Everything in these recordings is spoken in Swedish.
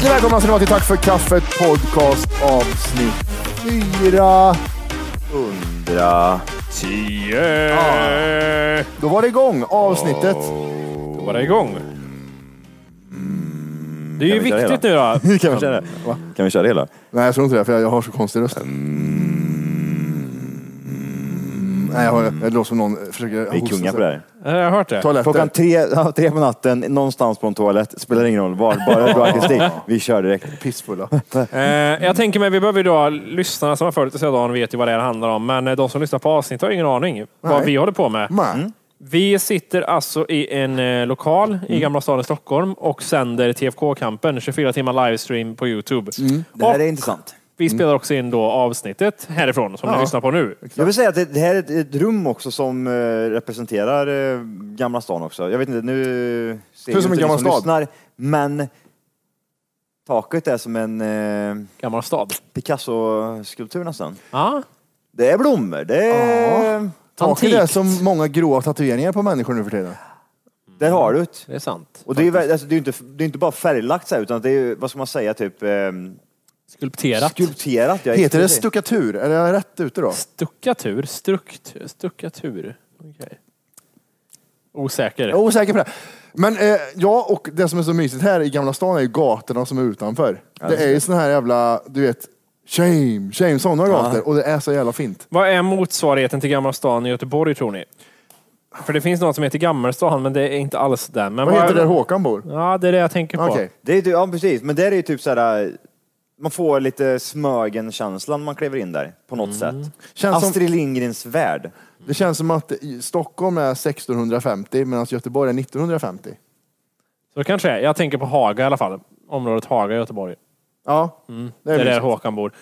Hjärtligt välkomna ska ni vara till Tack för kaffet podcast avsnitt fyra. Hundra. Tio! Då var det igång avsnittet. Då var det igång. Det är ju Kan vi köra viktigt nu då. Kan vi köra det? Kan vi köra det hela? Nej, jag tror inte det, för jag, jag har så konstig röst. Nej, jag, har, jag låter som någon försöker Vi är hosta kungar sig. på det här. Jag har hört det. Toaletter. Klockan tre, ja, tre på natten, någonstans på en toalett. Spelar ingen roll. Bara, bara bra akustik. Vi kör direkt. Pissfulla. Eh, jag tänker mig, vi behöver ju då, lyssnarna som har följt oss idag vet ju vad det här handlar om, men eh, de som lyssnar på avsnitt har ingen aning vad Nej. vi håller på med. Nej. Vi sitter alltså i en eh, lokal Mm. i Gamla stan i Stockholm och sänder TFK-kampen, 24 timmar livestream på Youtube. Mm. Det här Och är intressant. Vi spelar också in då avsnittet härifrån som ni lyssnar på nu. Jag vill säga att det, det här är ett, ett rum också som eh, representerar eh, Gamla stan också. Jag vet inte, nu ser ut som inte en ni Gamla som stad. lyssnar, men taket är som en eh, Gamla stad. Picasso-skulptur nästan. Ja. Det är blommor, det är... Taket är Antikt. som många gråa tatueringar på människor nu för tiden. Där har du det. Det är sant. Och det är ju vä- alltså, det är ju inte, det är inte bara färglagt så här, utan det är ju, vad ska man säga, typ eh, Skulpterat. skulpterat. Jag Heter det stuckatur? Är jag rätt ute då? Stuckatur? Strukt, stuckatur? Okej. Osäker. Jag är osäker på det. Men eh, ja, och det som är så mysigt här i Gamla stan är ju gatorna som är utanför. det är ju såna här jävla, du vet, shame, shame, sådana gator. Och det är så jävla fint. Vad är motsvarigheten till Gamla stan i Göteborg tror ni? För det finns något som heter Gammelstan, men det är inte alls det. Men Vad heter det där Håkan bor? Ja, det är det jag tänker på. Okej. Det är, ju- ja precis, men där är ju typ såhär, man får lite Smögen-känslan när man kliver in där, på något sätt. Känns som- Astrid Lindgrens värld. Det känns som att i Stockholm är 1650 medan Göteborg är 1950. Så det kanske är. Jag tänker på Haga i alla fall. Området Haga i Göteborg. Ja, Det det är är där mysigt. Håkan bor.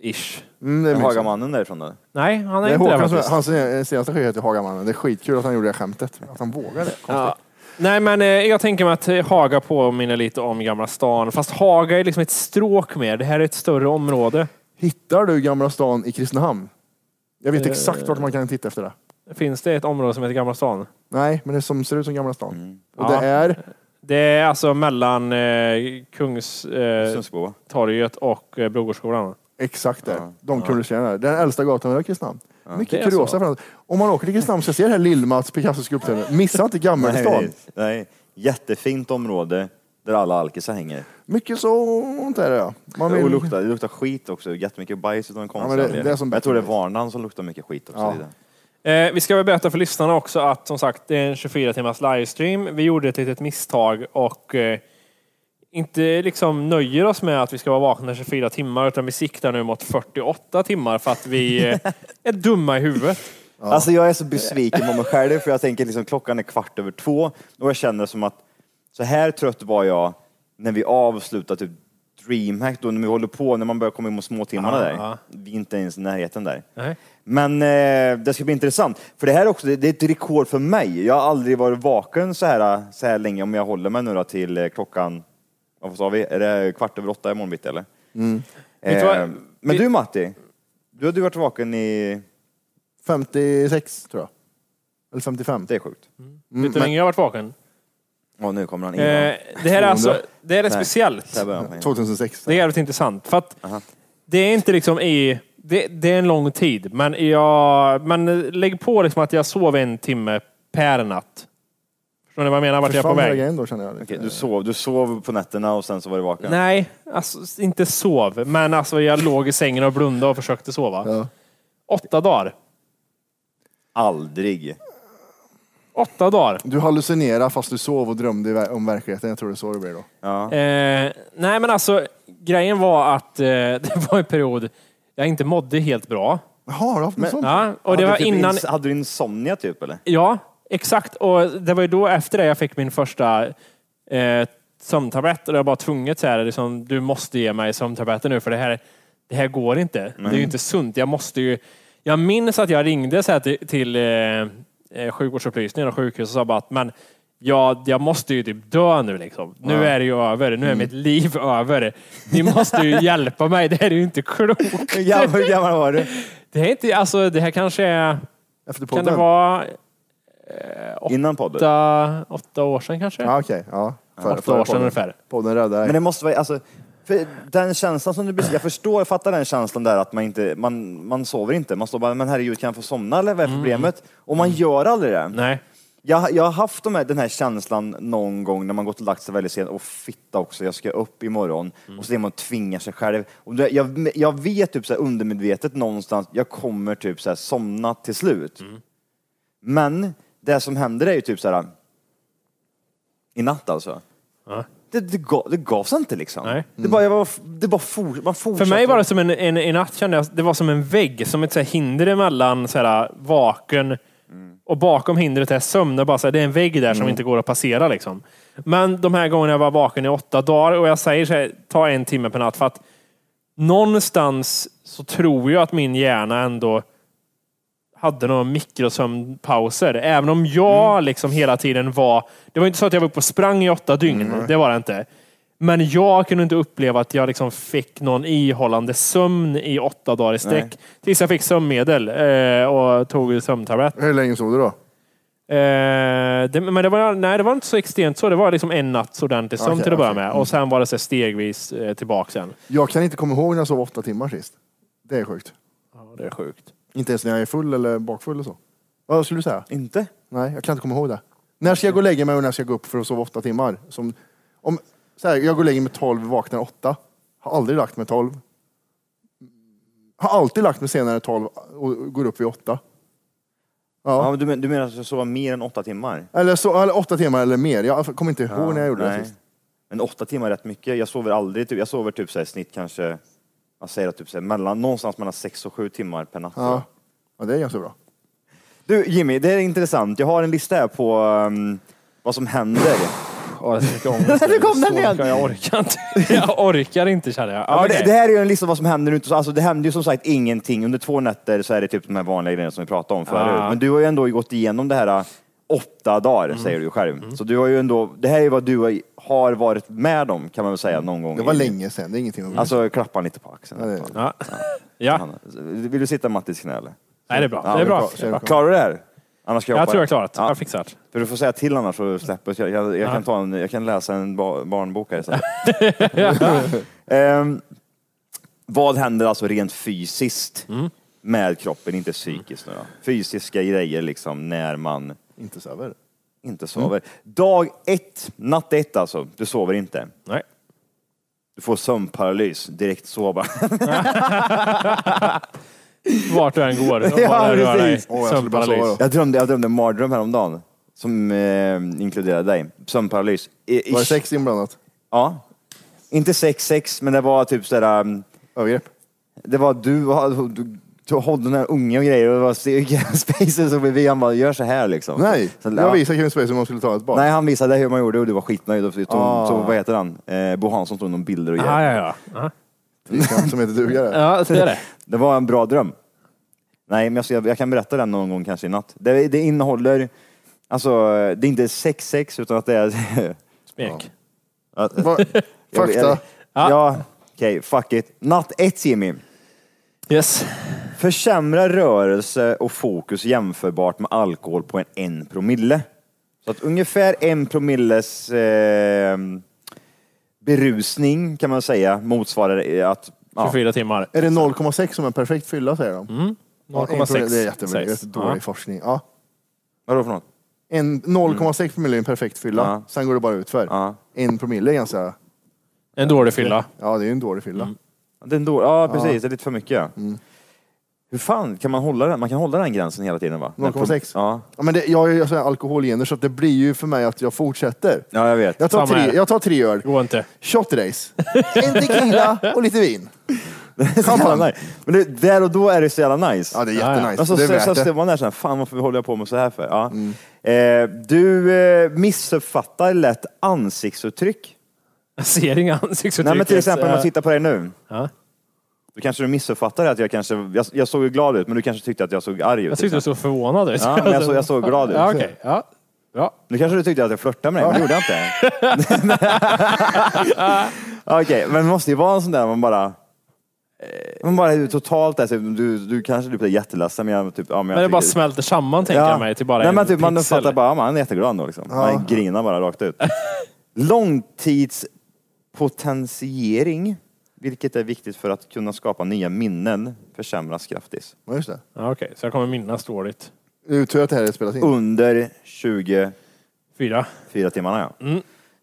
Ish. Mm, det är mysigt. Hagamannen därifrån då. Nej, han är, Det är inte Håkan som, faktiskt. hans senaste skiva heter Hagamannen. Det är skitkul att han gjorde det skämtet. Att han vågade. Ja. Nej, men eh, jag tänker mig att eh, Haga påminner lite om Gamla stan. Fast Haga är liksom ett stråk mer. Det här är ett större område. Hittar du Gamla stan i Kristinehamn? Jag vet Eh. exakt vart man kan titta efter det. Finns det ett område som heter Gamla stan? Nej, men det som ser ut som Gamla stan. Och Ja. det är... Det är alltså mellan eh, Kungstorget Sundsbo. och eh, Brogårdsskolan. Exakt det. De där. Den äldsta gatan i Kristinehamn. Mycket kuriosa så. för att Om man åker till Kristinehamn ska se det här Lill-Mats Picasso-skulpturen. Missa inte Gammelstan. Nej, nej, jättefint område där alla alkisar hänger. Mycket sånt är det ja. Man Och vill... luktar, det luktar skit också, jättemycket bajs utan en konstig men det- det är som Jag tror det är. Varnan som luktar mycket skit också. Ja. i det. Eh, vi ska väl berätta för lyssnarna också att som sagt det är en 24 timmars livestream. Vi gjorde ett litet misstag och eh, inte liksom nöjer oss med att vi ska vara vakna 24 timmar utan vi siktar nu mot 48 timmar för att vi eh, är dumma i huvudet. Alltså jag är så besviken på mig själv för jag tänker liksom klockan är kvart över två och jag känner som att så här trött var jag när vi avslutade typ Dreamhack då när vi håller på, när man börjar komma in mot småtimmarna Ja, där. ja. Vi är inte ens i närheten där. Nej. Men eh, det ska bli intressant. För det här är också, det, det är ett rekord för mig. Jag har aldrig varit vaken så här, så här länge om jag håller mig nu då till eh, klockan, vad sa vi, är det kvart över åtta imorgon bitti eller? Vet du vad? Eh, men du Matti, du har du varit vaken i, 56 tror jag. Eller 55. det är sjukt. Vet du hur länge jag har varit vaken? Och nu kommer han in. Eh, det här är alltså, det är speciellt. Så här börjar han. 2006. Det är jävligt intressant. För att det är inte liksom i... Det, det är en lång tid, men jag... Men lägg på liksom att jag sov en timme per natt. Förstår ni vad jag menar? Vart jag är på Försvann hela väg? då känner jag. Okej, du, sov, du sov på nätterna och sen så var du vaken? Nej, alltså inte sov. Men alltså jag låg i sängen och blundade och försökte sova. Ja. Åtta dagar. Aldrig. Åtta dagar. Du hallucinerade fast du sov och drömde i ver- om verkligheten. Jag tror det är så det blir då. Ja. Eh, nej men alltså, grejen var att eh, det var en period jag inte mådde helt bra. Jaha, har du haft något sånt? Ja, och det hade var du typ innan... ins- hade du insomnia typ eller? Ja, exakt. Och det var ju då efter det jag fick min första eh, sömntablett och jag var tvunget så här, liksom, du måste ge mig sömntabletter nu för det här, det här går inte. Det är ju inte sunt. Jag måste ju... Jag minns att jag ringde så här till, till eh, eh, sjukvårdsupplysningen och sjukhus och sa bara att men Ja, jag måste ju typ dö nu liksom. Nu är det ju över. Nu är mitt liv över. Ni måste ju hjälpa mig. Det här är ju inte klokt. Hur gammal, hur gammal var du? Det här är inte, alltså det här kanske är, Efter kan podden? det vara Innan podden? åtta, åtta år sedan kanske? Ja, okej. Ja. För- åtta år sedan podden. ungefär. Podden räddade dig. Men det måste vara, alltså, för den känslan som du beskriver, jag förstår, jag fattar den känslan där att man inte, man, man sover inte. Man står bara, men herregud kan jag få somna eller vad är problemet? Och man gör aldrig det. Nej. Jag, jag har haft de här, den här känslan någon gång när man gått och lagt sig väldigt sent och fitta också, jag ska upp imorgon. Och så är man tvingar sig själv. Och det, jag, jag vet typ så här undermedvetet någonstans, jag kommer typ så här somna till slut. Men det som händer är ju typ så här i natt alltså. Ja. Det, det, gav, det gavs inte liksom. Nej. Det bara, jag var, det bara for, man fortsatte. För mig var det som en, en, en natt kände jag, det var som en vägg, som ett så här hinder emellan så här, vaken och bakom hindret är sömn. Bara så här, det är en vägg där som inte går att passera. Liksom. Men de här gångerna jag var vaken i åtta dagar och jag säger så här, ta en timme per natt för att någonstans så tror jag att min hjärna ändå hade några mikrosömnpauser. Även om jag liksom hela tiden var... Det var inte så att jag var uppe och sprang i åtta dygn. Det var det inte. Men jag kunde inte uppleva att jag liksom fick någon ihållande sömn i åtta dagar i sträck. Tills jag fick sömnmedel eh, och tog sömntablett. Hur länge sov du då? Eh, det, men det var, nej, det var inte så extremt så. Det var liksom en natts ordentlig sömn Okej, till att börja okej. med. Och sen var det så stegvis eh, tillbaka sen. Jag kan inte komma ihåg när jag sov åtta timmar sist. Det är sjukt. Ja, det är sjukt. Inte ens när jag är full eller bakfull och så. Vad skulle du säga? Inte? Nej, jag kan inte komma ihåg det. När ska jag gå och lägga mig och när ska jag gå upp för att sova åtta timmar? Som, om, så här, jag går och lägger mig tolv, vaknar åtta. Har aldrig lagt mig tolv. Har alltid lagt mig senare tolv och går upp vid åtta. Ja. Ja. men du, men, du menar att jag sover mer än åtta timmar? Eller, så, eller åtta timmar eller mer. Jag kommer inte ihåg när jag gjorde det sist. Men åtta timmar är rätt mycket. Jag sover aldrig, typ, jag sover typ så här, i snitt kanske, jag säger att typ så här, mellan, någonstans mellan sex och sju timmar per natt. Ja. Ja, det är ganska bra. Du Jimmy, det är intressant. Jag har en lista här på um, vad som händer. Åh, jag tycker om det. Nu kom den Så igen. mycket, Jag orkar inte. Jag orkar inte känner jag. Ja, men Okej. det, det här är ju en lista vad som händer nu. Alltså, det händer ju som sagt ingenting. Under två nätter så är det typ de här vanliga grejerna som vi pratade om förut. Ja. Men du har ju ändå gått igenom det här äh, åtta dagar, Mm. säger du ju själv. Så du har ju ändå, det här är vad du har- har varit med om, kan man väl säga, någon gång. Mm. Det var i- länge sedan, det är ingenting att Alltså, klappa lite på axeln. Ja, det- Ja. Ja. Vill du sitta Mattis knä eller? Nej, det är bra. Ja, det är bra. Det är bra. Klarar du det här? Annars ska jag Jag hoppa tror jag klarat. Ja. Jag fixar det. För du får säga till annars så släpper jag. Jag, jag, kan, ta en, jag kan läsa en ba, barnbok här istället. Ehm, vad händer alltså rent fysiskt Mm. med kroppen, inte psykiskt nu då? Fysiska grejer liksom när man Inte sover. inte sover. Dag ett, natt ett alltså, du sover inte. Nej. Du får sömnparalys, direkt sova. Vart du än går. Ja, precis. Åh, jag skulle bara Sömnparalys. då. Jag drömde, jag drömde en mardröm häromdagen som eh, inkluderade dig. Sömnparalys. I, Var det sex inblandat? Ja. Inte sex, sex, men det var typ sådär, um, Övergrepp. det var du, du, du, du höll den här unge och grejer och det var Spacer som vi han bara, gör så här liksom. Nej, så, jag ja. visade Kevin Spacey hur man skulle ta ett barn. Nej, han visade hur man gjorde och du var skitnöjd. Och så, Ah. så, vad heter han? Eh, Bo Hansson tog någon bilder och Ja, grejer. ja, ja. Ja, Fyrkant Som heter dugare. ja det är det. Det var en bra dröm. Nej, men jag, jag kan berätta den någon gång kanske i natt. Det, det innehåller, alltså det är inte sex sex utan att det är... Smek. att- Va- jag- Fakta. jag- Ja, okej, fuck it. Natt ett Jimmy. Yes. Försämra rörelse och fokus jämförbart med alkohol på en en promille. Så att ungefär en promilles eh, berusning kan man säga motsvarar att... Ja, 24 timmar. Är det 0,6 som en perfekt fylla säger de? En 0,6. promille, Det är jättebra. Jättedålig Ja. forskning. Ja. vadå för något? En 0,6 promille är en perfekt fylla. Ja. Sen går det bara ut för. Ja. En promille är ganska... En dålig fylla. Ja, det är en dålig fylla. Den då, ja precis, det är lite för mycket. Mm. Hur fan kan man hålla den? Man kan hålla den gränsen hela tiden va? 0,6? Ja. Ja, men det, jag har ju här alkoholgener så att det blir ju för mig att jag fortsätter. ja, jag vet. Jag tar, Samma här. tre, jag tar tre öl, Går inte. shot race, en tequila och lite vin. Så jävla nice. Men det, där och då är det så jävla nice. Ja, det är Ja, ja. jättenice. Men så, det är så, värt så det. står man där såhär, fan varför håller jag på med så här för? Ja. Mm. Eh, du eh, missuppfattar lätt ansiktsuttryck. Jag ser inga ansiktsuttryck. Nej men till exempel om man tittar på dig nu. Ja. Då kanske du missuppfattar att jag kanske, jag, jag såg ju glad ut men du kanske tyckte att jag såg arg ut. Jag tyckte du såg förvånad ut. Ja, men jag såg, jag såg glad ut. Ja, okej. Ja. Ja. Nu kanske du tyckte att jag flörtade med dig, men det gjorde jag inte. Okej, men det måste ju vara en sån där man bara... eh, Man bara är totalt typ, du, du kanske typ är jätteledsen men jag typ... Ja, men jag Men det bara smälter samman tänker jag mig till bara Nej, en men typ, Man pixel. uppfattar bara, ja, man är jätteglad då liksom. Man grinar bara rakt ut. Långtidspotentiering, vilket är viktigt för att kunna skapa nya minnen, försämras kraftigt. Ja, just det. Ja, Okej, så jag kommer minnas dåligt. Det är tur att det här spelas in. Under 24 Fyra. timmarna ja.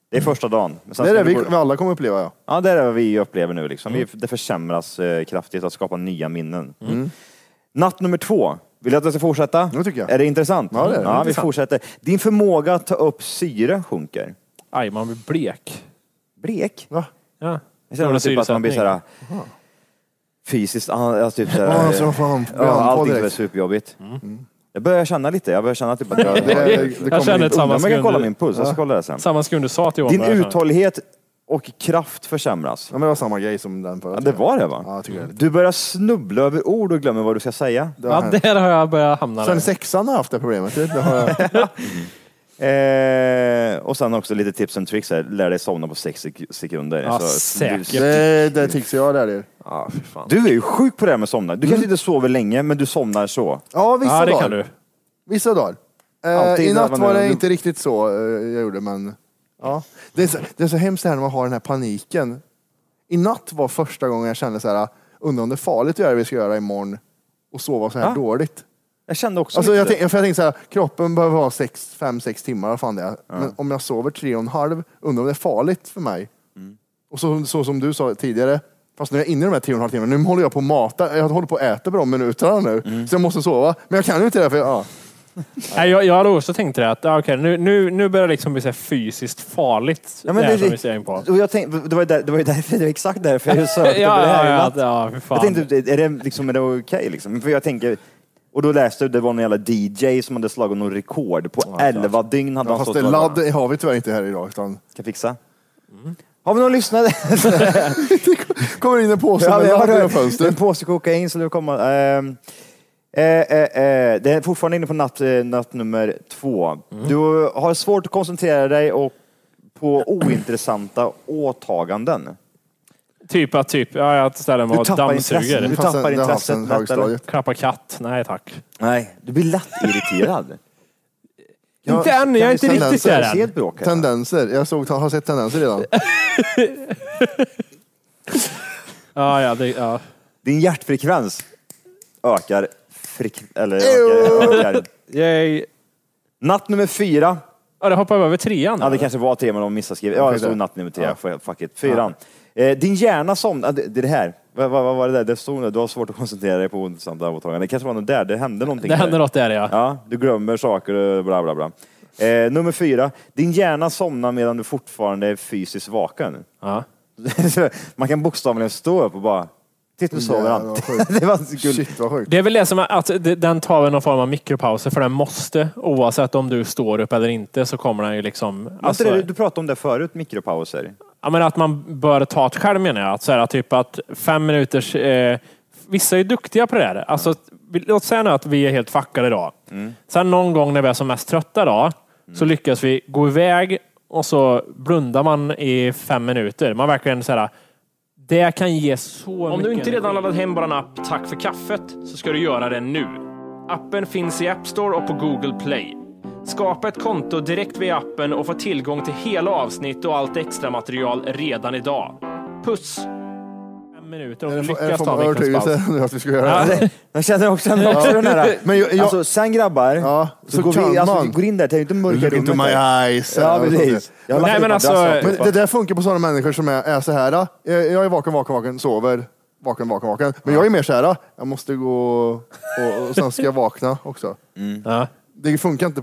Det är första dagen. Men sen Det är ska det vi, gå- vi alla kommer uppleva ja. Ja, det är det vi upplever nu. Liksom. Vi, det försämras eh, kraftigt att skapa nya minnen. Natt nummer två. Vill du att jag ska fortsätta? Det tycker jag. Är det intressant? Ja, det är det. vi Intressant. fortsätter. Din förmåga att ta upp syre sjunker. Aj, man blir blek. Blek? Va? Ja. Jag känner typ att man blir såhär fysiskt, ah, alltså, typ såhär, Ja, vad fan, ja, allting är direkt. superjobbigt. Jag börjar känna lite, jag börjar känna typ att jag... Det, det, Jag känner in. ett samma Undrar om jag kan kolla sekund. min puls, jag ska kolla det sen. Samma sekund du sa till Johan. Din började jag känna. uthållighet och kraft försämras. Ja, men det var samma grej som den förra. Ja, det var det va? Ja, jag tycker det. Du börjar snubbla över ord och glömmer vad du ska säga. det har Ja, hänt. där har jag börjat hamna. Sen där. sexan har jag haft det problemet. Det har jag. Eh, och sen också lite tips and tricks här. Lär dig somna på sex sek- sekunder. Ja, Så- säkert. Du, Det, det tycks jag där. det. Ja, fy fan. du är ju sjuk på det här med att somna. Du kanske inte sover länge, men du somnar så. Ja, vissa Ja, det dagar. kan du. Vissa dagar. Eh, Alltid I när natt man- var det inte riktigt så eh, jag gjorde, men ja. Det är, så, det är så hemskt det här när man har den här paniken. I natt var första gången jag kände så här, undrar om det är farligt att göra det vi ska göra imorgon och sova så här Ja. dåligt. Jag kände också Alltså jag, tänk, för jag tänkte så här, kroppen behöver fem, sex timmar, vad fan det är. Men om jag sover tre och en halv, undrar om det är farligt för mig. Mm. Och så, så som du sa tidigare, fast nu är jag inne i de här tre och en halv timmarna, nu håller jag på att mata, jag håller på att äta på de minuterna nu. Mm. Så jag måste sova. Men jag kan ju inte det, för jag, ja. Nej, jag, jag hade också tänkt det att okej, nu, nu, nu börjar det liksom bli så här fysiskt farligt. Ja, men det här det- som vi ser in på. Och jag tänkte, det, var där, det var ju därför, det var exakt därför jag sökte Ja, på det här ja, i ja, natt. ja, för fan. Jag tänkte, är det, liksom, är det okej liksom? För jag tänker, och då läste jag, det var en jävla DJ som hade slagit någon rekord. På 11 dygn hade han fast stått det och- ladd har vi tyvärr inte här idag. Utan Ska fixa. Har vi någon lyssnare? kommer in en påse med jag ladd genom en fönstret. påse kokain det kommer. ehm, eh, eh, eh, det är fortfarande inne på natt, eh, natt nummer två. Du har svårt att koncentrera dig och på ointressanta åtaganden. Typ att typ, ja, jag ställer mig Du och intresset. dammsuger. Du tappar det intresset högstadiet. Klappa katt. Nej tack. Nej, du blir lätt irriterad. inte än, jag är inte tendenser. riktigt där än. Tendenser. Jag såg, har sett tendenser redan. Ja, ja, det, ja. Din hjärtfrekvens ökar. Frik, eller ökar, ökar. Yay. Natt nummer fyra. Ja, det hoppar över trean. Ja, det kanske var tre, men de missade skriva. Ja, det stod natt nummer tre. Fuck it. Fyran. Eh, din hjärna somnar... Det, det är det här. Vad, vad, vad var det där? Det stod du har svårt att koncentrera dig på ointressanta åtaganden. Det kanske var något där. Det hände någonting. det där. händer något där ja. Ja, du glömmer saker och bla bla bla. Eh, nummer fyra. Din hjärna somnar medan du fortfarande är fysiskt vaken. ja. Man kan bokstavligen stå upp och bara, titta nu sover han. Det var så kul. Shit vad sjukt. Det är väl det som är att det- den tar väl någon form av mikropauser för den måste, oavsett om du står upp eller inte, så kommer den ju liksom... Alltså, det, du pratade om det förut, mikropauser. ja, men att man bör ta det själv menar jag. Att så här, typ att fem minuters... Eh, vissa är duktiga på det här. Alltså, vi- låt säga nu att vi är helt fuckade idag. Sen någon gång när vi är som mest trötta då, så lyckas vi gå iväg och så blundar man i fem minuter. Man verkligen så här, det kan ge så Om mycket du inte redan laddat hem vår app Tack för kaffet så ska du göra det nu. Appen finns i App Store och på Google Play. Skapa ett konto direkt via appen och få tillgång till hela avsnitt och allt extra material redan idag. Puss! Minuter Är och det, är det lyckas ta många veckans paus. övertygelse att vi ska göra Ja. det? Jag känner också, känner också den här... Men jag, jag, Alltså, sen grabbar, Ja, så, så går kan vi, alltså, man. vi går in där till inte mörka Look into rummet my där. eyes. Ja, sånt precis. Jag har Nej, lagt men upp alltså- Men det där funkar på sådana människor som är, är så här. Jag, jag är vaken, vaken, vaken, sover. Vaken, vaken, vaken. Men jag är mer så här. Jag måste gå och, och sen ska jag vakna också. Ja. Det funkar inte.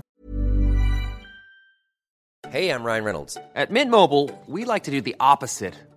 Hey, I'm Ryan Reynolds. At Mint Mobile, we like to do the opposite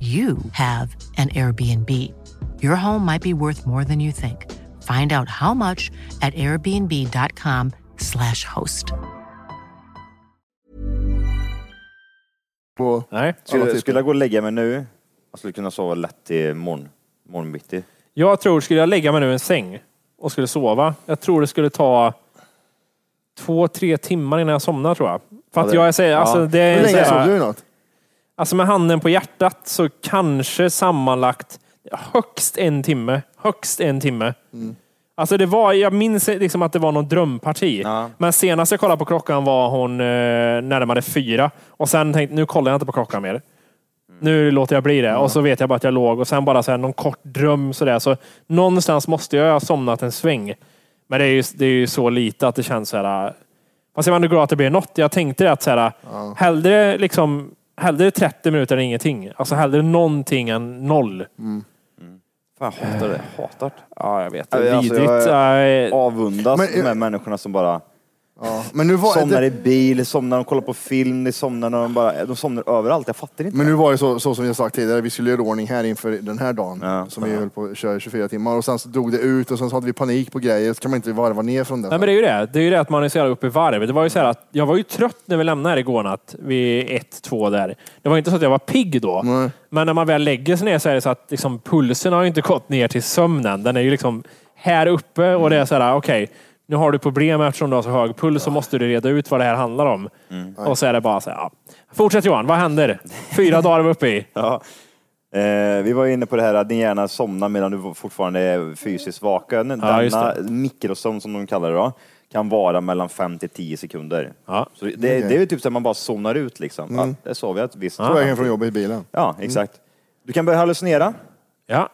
you have an Airbnb. Your home might be worth more than you think. Find out how much at airbnb.com/slash host. På Nej. Skulle, typer. skulle jag gå och lägga mig nu, jag skulle kunna sova lätt till morgon. Jag tror, skulle jag lägga mig nu i en säng och skulle sova, jag tror det skulle ta två, tre timmar innan jag somnar tror jag. För att Ja, det- jag säger, ja. alltså, det är Hur länge sov du i natt? Alltså med handen på hjärtat så kanske sammanlagt högst en timme. Högst en timme. Alltså det var, jag minns liksom att det var någon drömparti. Ja. Men senast jag kollade på klockan var hon eh, närmare fyra. Och sen tänkte nu kollar jag inte på klockan mer. Nu låter jag bli det. Och så vet jag bara att jag låg och sen bara så här, någon kort dröm sådär. Så någonstans måste jag ha somnat en sväng. Men det är ju, det är ju så lite att det känns så här. Fast jag var ändå glad att det blev något. Jag tänkte att så här, hellre liksom Hellre 30 minuter än ingenting. Alltså hellre någonting än noll. Fan, jag hatar det. Hatar det. Ja, jag vet. Ja, Det är alltså, vidrigt. jag Nej. Avundas Men- de här människorna som bara Ja. Men nu var somnar det, i bil, somnar när de kollar på film, de somnar när de bara, de somnar överallt. Jag fattar inte. men nu var det så, så som jag sagt tidigare, vi skulle göra ordning här inför den här dagen. Ja. som vi höll på att köra 24 timmar. Och sen så drog det ut och sen så hade vi panik på grejer. Så kan man inte varva ner från det. Nej, men det är ju det. Det är ju det att man är så jävla uppe i varv. Det var ju så här att jag var ju trött när vi lämnade här igår natt vid ett, två där. Det var inte så att jag var pigg då. Nej. Men när man väl lägger sig ner så är det så att liksom, pulsen har ju inte gått ner till sömnen. Den är ju liksom här uppe och det är så här, okej, nu har du problem eftersom du har så hög puls så måste du reda ut vad det här handlar om. Och så är det bara så här, ja. Fortsätt Johan, vad händer? Fyra dagar var vi uppe i. Ja. Eh, vi var ju inne på det här att din hjärna somnar medan du fortfarande är fysiskt vaken. Ja, Denna mikrosömn som de kallar det då, kan vara mellan 5 till 10 sekunder. Ja. Så det, det, det är ju typ så att man bara zonar ut liksom. Ja, det sov jag ett visst. På vägen från jobbet i bilen. Ja, exakt. Du kan börja hallucinera. Ja,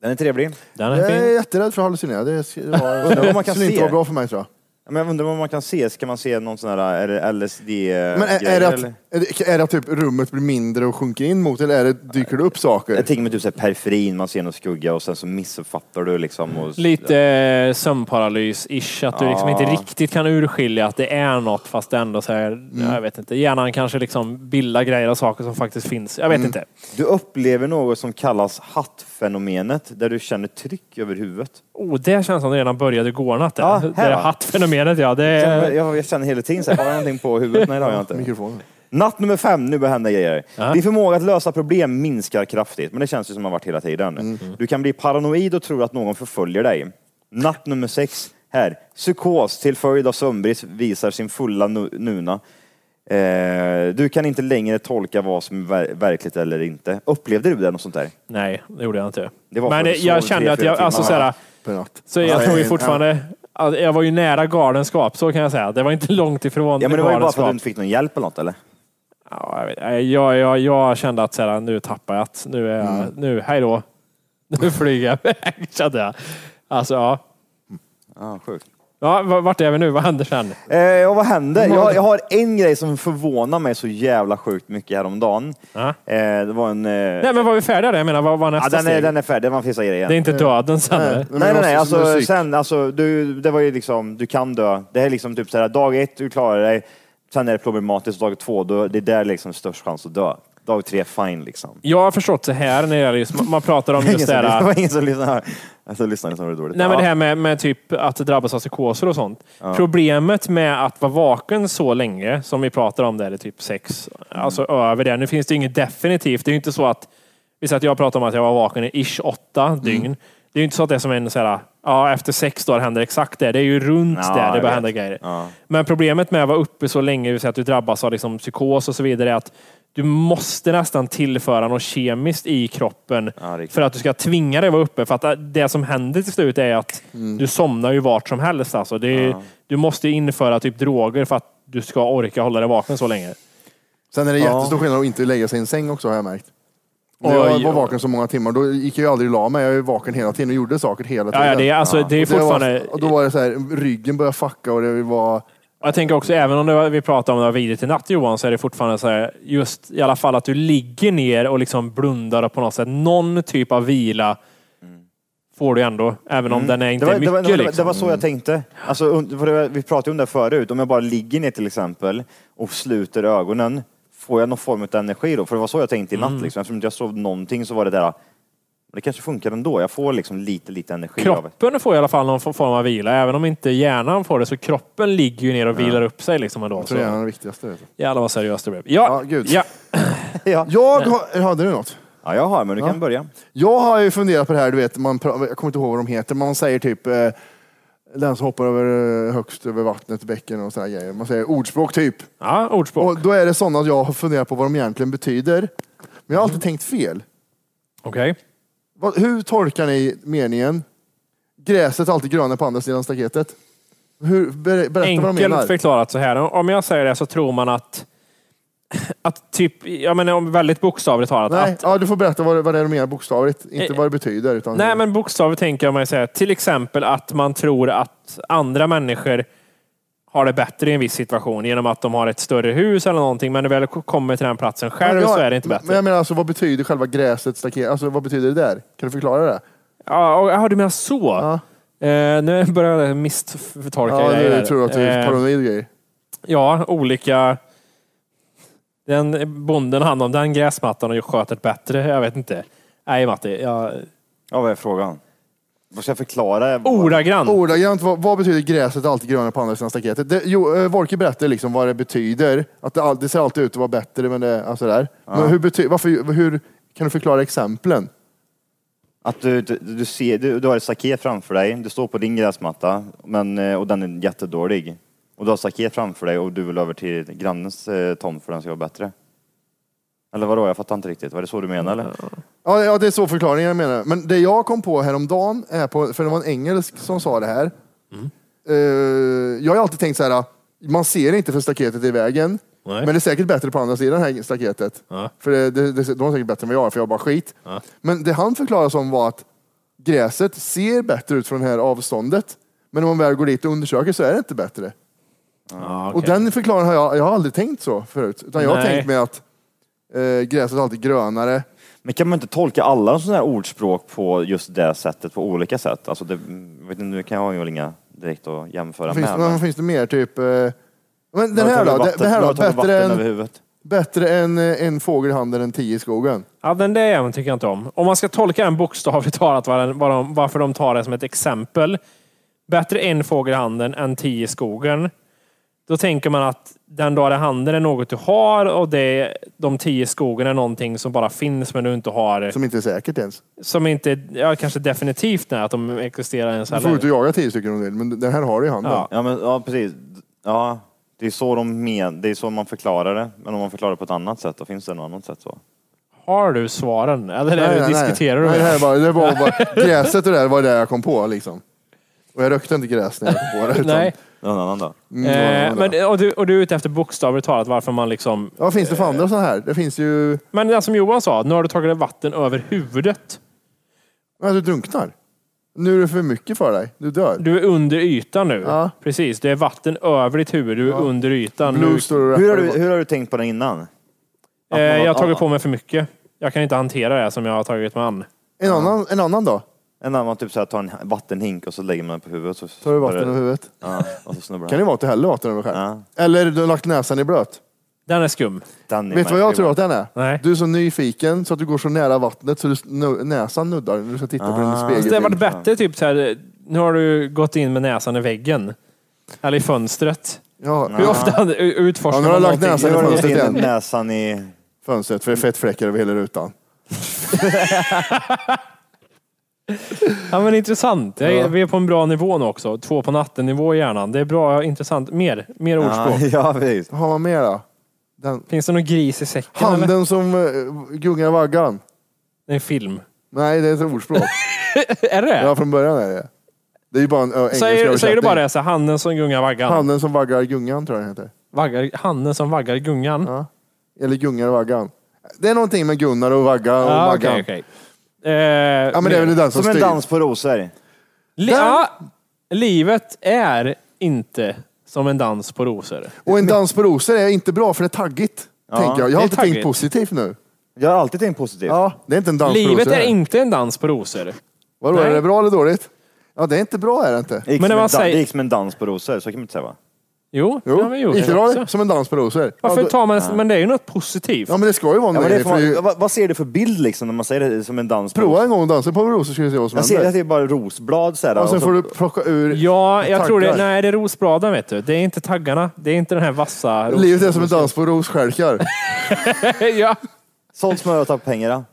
Den är trevlig. den är Jag är fin. jätterädd för att hallucinera. Det är- det Undrar var, man kan skulle inte se. vara bra för mig tror jag. Men jag undrar vad man kan se. Ska man se någon sån här, är det LSD Men är, är, det att, är, det, är det att typ rummet blir mindre och sjunker in mot eller är det, dyker det upp saker? Jag tänker mig typ så här periferin, man ser någon skugga och sen så missuppfattar du liksom. Och, Lite eh, sömnparalys-ish. Att du liksom Ja. inte riktigt kan urskilja att det är något fast det ändå så här, jag vet inte. Hjärnan kanske liksom bildar grejer och saker som faktiskt finns. Jag vet inte. Du upplever något som kallas hattfenomenet, där du känner tryck över huvudet. Oh, det känns som det redan började igår natt. Ja, det här hattfenomenet ja. Det Jag, är, jag, jag känner hela tiden så här, har jag någonting på huvudet? Nej det har jag inte. Mikrofonen. Natt nummer fem, nu börjar hända grejer. Din förmåga att lösa problem minskar kraftigt, men det känns ju som det har varit hela tiden. Du kan bli paranoid och tro att någon förföljer dig. Natt nummer sex, här. Psykos till följd av sömnbrist visar sin fulla nu- nuna. Eh, du kan inte längre tolka vad som är ver- verkligt eller inte. Upplevde du det något sånt där? Nej, det gjorde jag inte. Det var Men jag kände att jag, alltså såhär, Per natt. så jag Ja, tror ju fortfarande, jag var ju nära galenskap, så kan jag säga. Det var inte långt ifrån Ja, men det var ju bara för att du inte fick någon hjälp eller något eller? Ja, jag, jag, jag, jag, kände att såhär, nu tappar jag att nu är jag, Mm. nu, hej då. Nu flyger jag iväg, kände jag. Alltså ja. Ja, sjukt. Ja. Vart är vi nu? Vad händer sen? Eh, och vad hände? Jag, jag har en grej som förvånar mig så jävla sjukt mycket häromdagen. Ja. Eh, det var en... Eh, Nej men var vi färdiga där? Jag menar, vad var ja, nästa den, är, steg? den är färdig, det var grejen. Det är inte döden sen? Nej, nej, nej. måste- Alltså, sen, alltså, du, det var ju liksom, du kan dö. Det är liksom typ såhär, dag ett, du klarar dig. Sen är det problematiskt, dag två, då, det är där liksom störst chans att dö. Dag tre, fine liksom. Jag har förstått så här när det gäller just, man pratar om just det som, det här. var ingen som lyssnade. Alltså, lyssnade som var det dåligt. Nej, men Ja. det här med, med typ att drabbas av psykoser och sånt. Problemet med att vara vaken så länge, som vi pratar om där i typ sex, alltså över det. Nu finns det inget definitivt. Det är ju inte så att, vi säger att jag pratar om att jag var vaken i ish åtta dygn. Det är ju inte så att det är som en så här, ja efter sex dagar händer exakt det. Det är ju runt Ja, där det jag börjar hända grejer. Ja. Men problemet med att vara uppe så länge, det att du drabbas av liksom psykos och så vidare, är att du måste nästan tillföra något kemiskt i kroppen Ja, för att du ska tvinga dig att vara uppe. För att det som händer till slut är att du somnar ju vart som helst. Alltså. Det är, Du måste införa typ droger för att du ska orka hålla dig vaken så länge. Sen är det Ja. jättestor skillnad att inte lägga sig i en säng också har jag märkt. När jag var vaken så många timmar, då gick jag ju aldrig la mig. Jag var ju vaken hela tiden och gjorde saker hela tiden. Ja, ja, det är, alltså, det är Och det fortfarande... var, och då var det så här, ryggen började fucka och det var... Jag tänker också, även om det var, vi pratar om det var vidrigt i natt Johan, så är det fortfarande så här, just i alla fall att du ligger ner och liksom blundar och på något sätt, någon typ av vila får du ändå, även om den är inte Mm. det, var, mycket. det, var, det, var, liksom. det var så jag tänkte. Alltså, vi pratade om det förut. Om jag bara ligger ner till exempel och sluter ögonen, får jag någon form av energi då? För det var så jag tänkte i natt. Mm. Liksom. Eftersom inte jag sov någonting så var det där, det kanske funkar ändå. Jag får liksom lite, lite energi av. Kroppen får i alla fall någon form av vila, även om inte hjärnan får det. Så kroppen ligger ju ner och vilar upp sig. Liksom ändå. Jag tror det är det viktigaste. jävlar vad seriöst det blev. Ja, Ja, gud. ja. Ja. Jag har, hade du något? ja, jag har, men du Ja. kan börja. Jag har ju funderat på det här, du vet, man, jag kommer inte ihåg vad de heter, men man säger typ eh, den som hoppar över, eh, högst över vattnet, bäcken och sådana grejer. Man säger ordspråk typ. ja ordspråk. Och då är det sådana att jag har funderat på vad de egentligen betyder. Men jag har alltid tänkt fel. Okej. Vad, hur tolkar ni meningen? Gräset är alltid grönare på andra sidan staketet. Hur, ber, berätta vad de menar. Enkelt förklarat så här. Om jag säger det så tror man att, att typ, jag menar om väldigt bokstavligt talat, Nej, att ja, du får berätta vad, det- vad det är de menar bokstavligt. Inte Eh, vad det betyder. Utan Nej, men bokstavligt tänker jag mig säga till exempel att man tror att andra människor har det bättre i en viss situation genom att de har ett större hus eller någonting. Men när väl kommer till den platsen själv Ja, så är det inte bättre. Men jag menar alltså, vad betyder själva gräset, staket? Alltså vad betyder det där? Kan du förklara det? Ja, och- ja, du menar så? Ja. Eh, nu börjar jag misstolka Ja, grejer nu här. tror jag att du är Eh, paranoid grejer. Ja, olika... Den bonden hand om den gräsmattan och sköter bättre. Jag vet inte. Nej, Matti. Jag... Ja, vad är frågan? Vad ska jag förklara? Ordagrant. Ordagrant, vad, vad betyder gräset alltid grönare på andra sidan staketet? Det, jo, eh, Wolke berättade liksom vad det betyder. Att det, all- det ser alltid ut att vara bättre, men det, alltså där. Men hur, bety, varför, hur kan du förklara exemplen? Att du, du, du, ser, du, du har ett staket framför dig, du står på din gräsmatta men, eh, och den är jättedålig. Och du har staket framför dig och du vill över till grannens eh, tomt för den ska vara bättre. Eller vadå, jag fattar inte riktigt. Var det så du menar eller? Ja, ja, det är så förklaringen jag menar. Men det jag kom på häromdagen, är på, för det var en engelsk som sa det här. Eh, jag har alltid tänkt så här, man ser inte för staketet i vägen. Nej. Men det är säkert bättre på andra sidan här staketet. Ja. För det, det, det, de är säkert bättre än vad jag är, för jag har bara skit. Ja. Men det han förklarade som var att gräset ser bättre ut från det här avståndet. Men om man väl går dit och undersöker så är det inte bättre. Ja, Och okej. den förklaringen har jag, jag har aldrig tänkt så förut. Utan jag har Nej. tänkt mig att eh, gräset är alltid grönare. Men kan man inte tolka alla sådana här ordspråk på just det sättet på olika sätt? Alltså det, jag vet inte, nu kan jag ju inga direkt att jämföra Finns, med. men, finns det mer? Typ, eh, men den här då? Den, här då? Bättre än, bättre än eh, en fågel i handen än tio i skogen. Ja, den där jäveln tycker jag inte om. Om man ska tolka den bokstavligt talat, vad den- vad de, varför de tar det som ett exempel. Bättre en fågel i handen än tio i skogen. Då tänker man att den dag det handen är något du har och det, de tio skogarna är någonting som bara finns men du inte har. Som inte är säkert ens. Som inte, ja kanske definitivt är att de existerar ens Du får ut och jaga tio stycken om du vill, men den här har du i handen. Ja. Ja, men, ja precis. Ja, det är så de men, det är så man förklarar det. Men om man förklarar det på ett annat sätt, då finns det något annat sätt så. Har du svaren? Eller är det, diskuterar nej. du Nej, det, bara, det var bara, gräset och det där var det jag kom på liksom. Och jag rökte inte gräs när jag kom på det. Utan, Nej. Någon annan då? Mm, Eh, men, och, du, och du är ute efter bokstavligt talat varför man liksom... Vad finns det för andra sådana här? Det finns ju... Men det som Johan sa, nu har du tagit vatten över huvudet. Men du drunknar. Nu är det för mycket för dig. Du dör. Du är under ytan nu. Ja. Precis, det är vatten över ditt huvud. Du är under ytan. Nu, Blue står och Hur har, rappar. du, hur har du tänkt på det innan? eh, jag har tagit på mig för mycket. Jag kan inte hantera det som jag har tagit mig an. En annan, en annan då? En annan man typ så här, tar en vattenhink och så lägger man den på huvudet. Så Tar du vatten över huvudet? Ja, och så snubblar Kan det vara att du häller vatten över själv? Ja. Eller du har lagt näsan i blöt. Den är skum. Den är Vet du vad jag märklig, tror att den är? Nej. Du är så nyfiken så att du går så nära vattnet så du, nu- näsan nuddar när du ska titta på din Ah. Fast det hade varit bättre typ så här, nu har du gått in med näsan i väggen. Eller i fönstret. Ja, Hur ofta utforskar Ja, nu har man jag lagt någonting? näsan i Nu har du fönstret gått in igen. näsan i... Fönstret, för det är fettfläckar över hela rutan. Ja men intressant. Jag är, Ja. Vi är på en bra nivå nu också. Två på natten nivå i hjärnan. Det är bra, intressant. Mer, mer Ja, ordspråk. ja, precis. Vad har man mer då? Den, Finns det någon gris i säcken eller? handen som uh, gungar vaggan. Det är en film. Nej, det är ett ordspråk. är det ja, från början är det. Det är ju bara en engelsk säger, säger du bara det? Så handen som gungar vaggan. Handen som vaggar gungan tror jag den heter. Vaggar, handen som vaggar gungan. Ja. Eller gungar vaggan. Det är någonting med Gunnar och vagga och Ja, vaggan. okej, okej. Eh, Ja, men det är väl den som, Som en dans på rosor. Li- ja, livet är inte som en dans på rosor. Och en dans på rosor är inte bra för det är taggigt. tänker jag. Jag har alltid tänkt positivt nu. Jag har alltid tänkt positivt. Ja, det är inte en dans på Livet rosor. är här. inte en dans på rosor. Vadå, Nej. är det bra eller dåligt? Ja, det är inte bra är det inte. Det gick, Men när som man en, dan- säger- det gick som en dans på rosor, så kan man inte säga va? Jo, Jo, det har vi gjort. det bra också. som en dans på rosor? Varför då- tar man, men det är ju något positivt. Ja, men det ska ju vara Ja, men det är för vad, vad ser du för bild liksom när man säger det som en dans på Prova en gång att dansa på rosor ska vi se vad som Jag ser att händer. det är bara rosblad så här, Och sen och så- får du plocka ur Ja, jag tror det. taggar. Nej, det är rosbladen vet du. Det är inte taggarna. Det är inte den här vassa... ros- Livet är som en dans på rosstjälkar. ja. Sålt smör och tagit pengar då.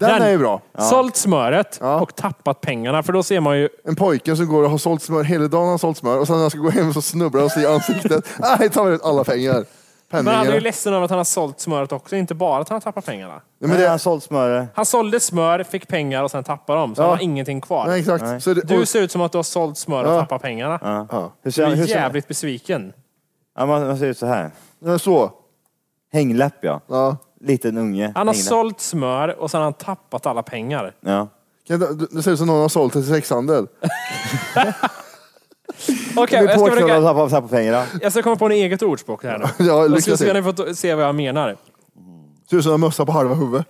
Den, Den- är ju bra. Sålt smöret Ja. och tappat pengarna. För då ser man ju... En pojke som går och har sålt smör hela dagen, har sålt smör och sen när han ska gå hem så snubblar han sig i ansiktet. Nej, tar ut alla pengar. Men han är ju Penningarna. ledsen över att han har sålt smöret också. Inte bara att han har tappat pengarna. Nej, Men det har sålt smör. Han sålde smör, fick pengar och sen tappade dem. Så Ja. han har ingenting kvar. nej, exakt. Så det, Du och, ser ut som att du har sålt smör och Ja. tappat pengarna. ja. Hur Du ser, är hur ser, jävligt besviken. ja, man, man ser ut så här. Ja, så. Hängläpp ja. Ja. Liten unge. Han har Hängläpp. sålt smör och sen har han tappat alla pengar. Ja. Kan Det det ser ut som någon har sålt till sexhandel. Okej, jag, ska och tappar jag ska komma på en eget ordspråk här nu. Ja, Jag lycka ska se till. om ni får se vad jag menar. Ser ut som en mössa på halva huvudet.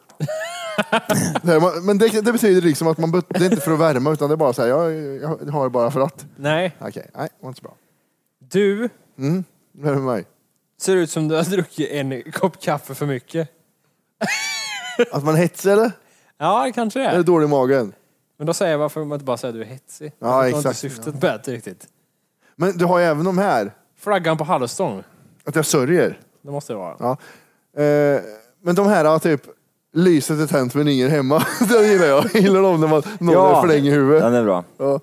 Det är man- Men det, det betyder liksom att man, bet- det är inte för att värma utan det är bara så här, jag, jag har det bara för att. Nej, Okej, nej, det var inte så bra. du det med mig? ser ut som du har druckit en kopp kaffe för mycket. Att man hetsar eller? Ja, kanske det Eller är. dålig i magen? Men då säger jag varför man inte bara säger att du är hetsig. Ja, Jag förstår inte exakt. syftet med det riktigt. Men du har ju även de här, Flaggan på halvstång. att jag sörjer. Det måste det vara. Ja. Eh, men de här typ, lyset är tänt men ingen hemma. det gillar jag. Jag gillar dem när man någon Ja. förlänger huvudet. Den är bra. Ja.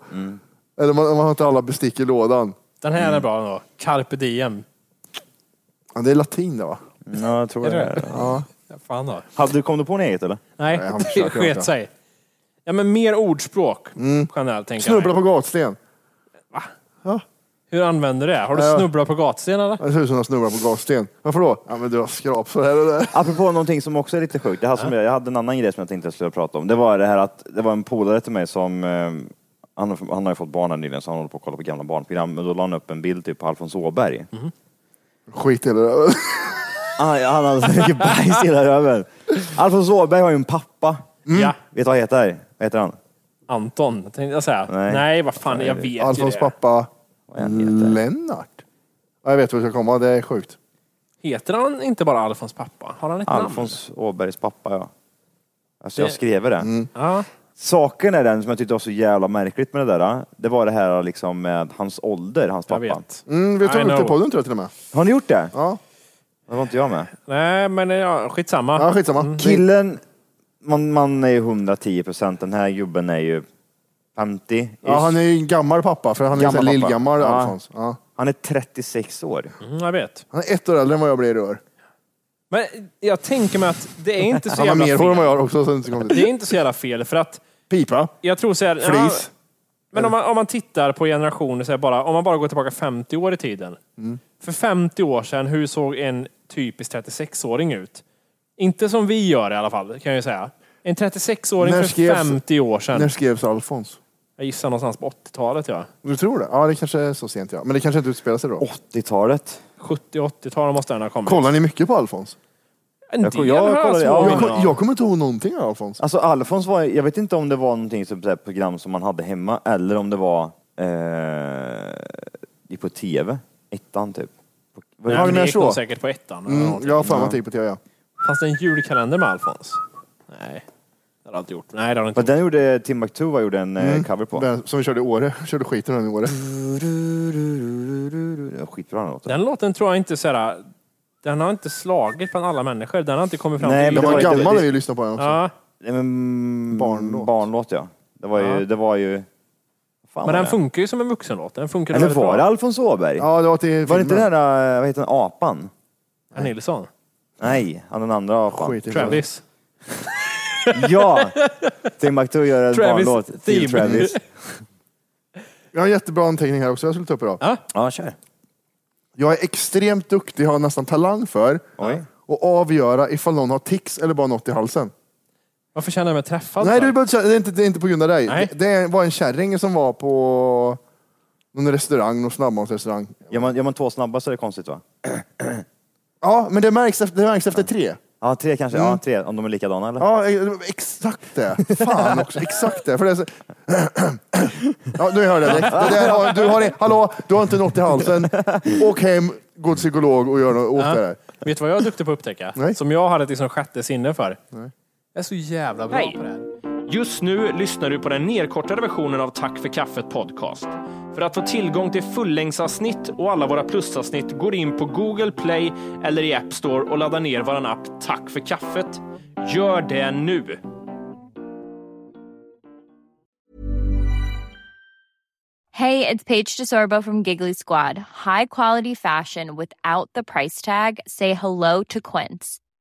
Eller man, man har inte alla bestick i lådan. Den här är bra ändå. Carpe diem. Ja, det är latin det va? Ja, jag tror Är det. det. Ja. Fan då. Hade du, kom du på något eget eller? Nej, Nej, han det försöker sket sig. Ja, men mer ordspråk generellt tänker jag Snubbla på gatsten. Hur använder du det? Har du Ja. snubblat på gatsten eller? Det ser ut som att snubbla på gatsten. Varför då? Ja men du har skrap så här och där. Apropå någonting som också är lite sjukt. Det här som jag, jag hade en annan grej som jag tänkte jag skulle prata om. Det var det här att det var en polare till mig som eh, han, har- han har ju fått barn här nyligen så han håller på att kolla på gamla barnprogram. Och då la han upp en bild typ på Alfons Åberg. Skit i det där. Han, han hade så mycket bajs i hela röven. Alfons Åberg har ju en pappa. Ja. Vet du vad han heter? Vad heter han? Anton, tänkte jag säga. Nej, Nej. vad fan, jag vet ju Alfons det. pappa Vad han heter? Lennart. Ja, jag vet var jag ska komma, det är sjukt. Heter han inte bara Alfons pappa? Har han ett namn? Alfons Åbergs pappa ja. Alltså jag Det- skrev det. Mm. Ja. Saken är den som jag tyckte var så jävla märkligt med det där. Det var det här liksom med hans ålder, hans Jag pappa. vet. Mm, vi tar I upp det know. podden tror jag till och med. Har ni gjort det? Ja, Det var inte jag med. Nej, men ja, skitsamma. ja skitsamma. Mm. Killen, man, man är ju 110 procent. Den här gubben är ju 50. Ja, han är ju en gammal pappa, för han är Gammal en pappa. lillgammal Ja. Alfons. Ja. Han är 36 år. Mm, jag vet. Han är ett år äldre än vad jag blir i år. Men jag tänker mig att det är inte så Han har jävla mer hår än vad fel. jag har också. Så det är inte så Det konstigt. är inte så jävla fel för att Pipa, jag tror så här, ja, flis. Men om man, om man tittar på generationer, så här bara, om man bara går tillbaka 50 år i tiden. Mm. För 50 år sedan, hur såg en typisk 36-åring ut? Inte som vi gör i alla fall, kan jag ju säga. En 36-åring När för skrevs- 50 år sedan. När skrevs Alfons? Jag gissar någonstans på 80-talet ja. Du tror det? Ja, det kanske är så sent ja. Men det kanske inte utspelar sig då. 80-talet. 70-80-tal måste den ha kommit. Kollar ni mycket på Alfons? En Jag- del jag har kollade- ja, Jag, minnen kom, av. jag kommer inte ihåg någonting av Alfons. Alltså Alfons var, jag vet inte om det var någonting som så här, program som man hade hemma eller om det var eh, på tv. Ettan typ. När det gick så? nog säkert på ettan. eller Mm, någonting. jag har för mig att det gick på tv. Ja. Fanns det en julkalender med Alfons? Nej, det har det inte gjort. Nej, det har det inte Men den gjorde Timbuktu gjorde en eh, cover på. Den Som vi körde i Åre. Körde skiten ur den i Åre. Skitbra den låten. Den låten tror jag inte såhär, den har inte slagit bland alla människor. Den har inte kommit fram Nej, till men Den det var var lite- gammal när vi lyssnade på den också. Ja, Nej, men, Barnlåt. Barnlåt ja. Det var ju, Ja. det var ju... Fan men den funkar ju som en vuxenlåt. Den funkar Eller väldigt var det bra. Alfons Åberg? Ja, det var till Var det inte den där, eh, vad heter den, apan? Herr Nilsson. Nej, han den andra apan. Skit i det. Travis. Ja! Timbuktu gör en Travis barnlåt till theme. Travis. Jag har en jättebra anteckning här också jag skulle ta upp idag. Ja. Ja, kör. Jag är extremt duktig, har nästan talang för Oj. att avgöra ifall någon har tics eller bara något i halsen. Varför känner jag mig träffad? Nej, du, behöver det är, inte, det är inte på grund av dig. Nej. Det, det var en kärring som var på någon restaurang, någon snabbmatsrestaurang. Gör man, gör man två snabba så är det konstigt va? Ja, men det märks efter, det märks efter tre. Ja, tre kanske. Mm. Ja, tre. Om de är likadana eller? Ja, eh, exakt det. Fan också, exakt det. För det är så... Ja, nu hörde jag direkt. Det där har, du har, hallå, du har inte något i halsen. Åk hem, gå till psykolog och gör något åt det där. Vet du vad jag är duktig på att upptäcka? Nej. Som jag hade ett liksom sjätte sinne för. Jag är så jävla bra på det här. Just nu lyssnar du på den nedkortade versionen av Tack för kaffet podcast. För att få tillgång till fullängdsavsnitt och alla våra plusavsnitt går in på Google Play eller i App Store och laddar ner vår app Tack för kaffet. Gör det nu! Hey, it's Paige DeSorbo from Giggly Squad. High quality fashion without the price tag. Say hello to Quince.